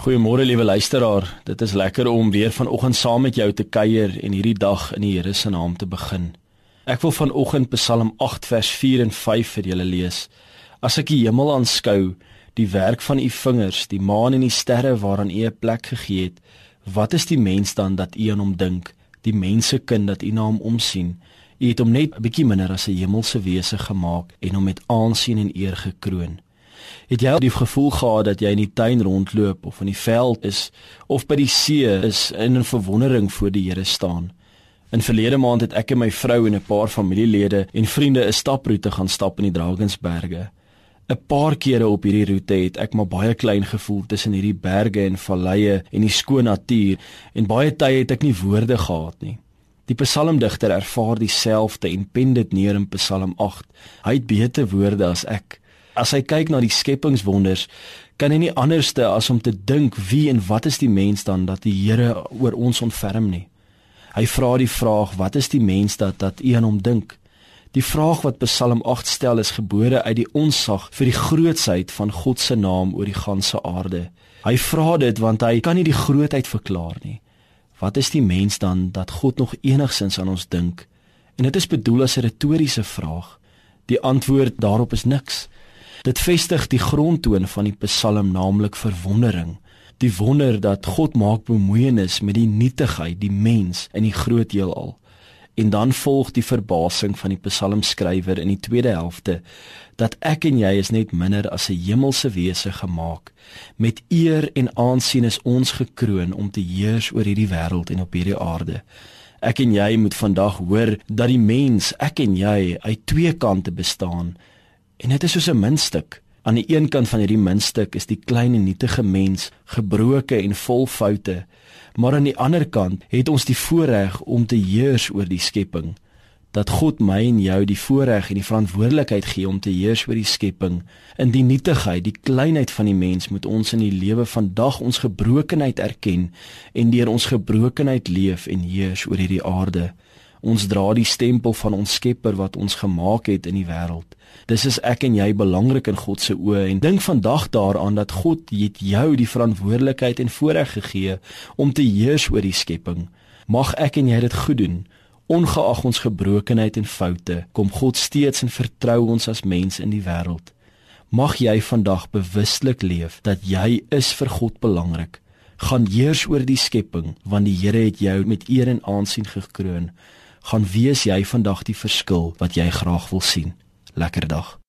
Goeiemôre liewe luisteraar. Dit is lekker om weer vanoggend saam met jou te kuier en hierdie dag in die Here se naam te begin. Ek wil vanoggend Psalm 8 vers 4 en 5 vir julle lees. As ek die hemel aanskou, die werk van u vingers, die maan en die sterre waaraan u 'n plek gegee het, wat is die mens dan dat u aan hom dink? Die mensekind dat u na hom omsien. U het hom net 'n bietjie minder as 'n hemelse wese gemaak en hom met aansien en eer gekroon. Het jy al die gevoel gehad dat jy in die tuin rondloop of in die veld is of by die see is in 'n verwondering voor die Here staan? In verlede maand het ek en my vrou en 'n paar familielede en vriende 'n staproete gaan stap in die Drakensberge. 'n Paar kere op hierdie roete het ek maar baie klein gevoel tussen hierdie berge en valleie en die skoon natuur en baie tye het ek nie woorde gehad nie. Die psalmdigter ervaar dieselfde en pen dit neer in Psalm 8. Hy het beter woorde as ek as hy kyk na die skepingswonders, kan hy nie anderste as om te dink wie en wat is die mens dan dat die Here oor ons ontferm nie. Hy vra die vraag, wat is die mens dat dat u aan hom dink? Die vraag wat Psalm 8 stel is gebore uit die onsag vir die grootsheid van God se naam oor die ganse aarde. Hy vra dit want hy kan nie die grootheid verklaar nie. Wat is die mens dan dat God nog enigsins aan ons dink? En dit is bedoel as 'n retoriese vraag. Die antwoord daarop is niks. Dit vestig die grondtoon van die Psalm, naamlik verwondering. Die wonder dat God maak bemoeienis met die nietigheid, die mens in die groot heelal. En dan volg die verbasing van die psalmskrywer in die tweede helfte dat ek en jy is net minder as 'n hemelse wese gemaak. Met eer en aansien is ons gekroon om te heers oor hierdie wêreld en op hierdie aarde. Ek en jy moet vandag hoor dat die mens, ek en jy, uit twee kante bestaan En dit is soos 'n muntstuk. Aan die een kant van hierdie muntstuk is die klein en nietige mens, gebroke en vol foute. Maar aan die ander kant het ons die voorreg om te heers oor die skepping. Dat God my en jou die voorreg en die verantwoordelikheid gee om te heers oor die skepping. In die nietigheid, die kleinheid van die mens moet ons in die lewe vandag ons gebrokenheid erken en deur ons gebrokenheid leef en heers oor hierdie aarde. Ons dra die stempel van ons Skepper wat ons gemaak het in die wêreld. Dis is ek en jy belangrik in God se oë en dink vandag daaraan dat God het jou die verantwoordelikheid en voorreg gegee om te heers oor die skepping. Mag ek en jy dit goed doen. Ongeag ons gebrokenheid en foute, kom God steeds en vertrou ons as mens in die wêreld. Mag jy vandag bewustelik leef dat jy is vir God belangrik. Gaan heers oor die skepping want die Here het jou met eer en aansien gekroon gaan wees jy vandag die verskil wat jy graag wil sien. Lekker dag.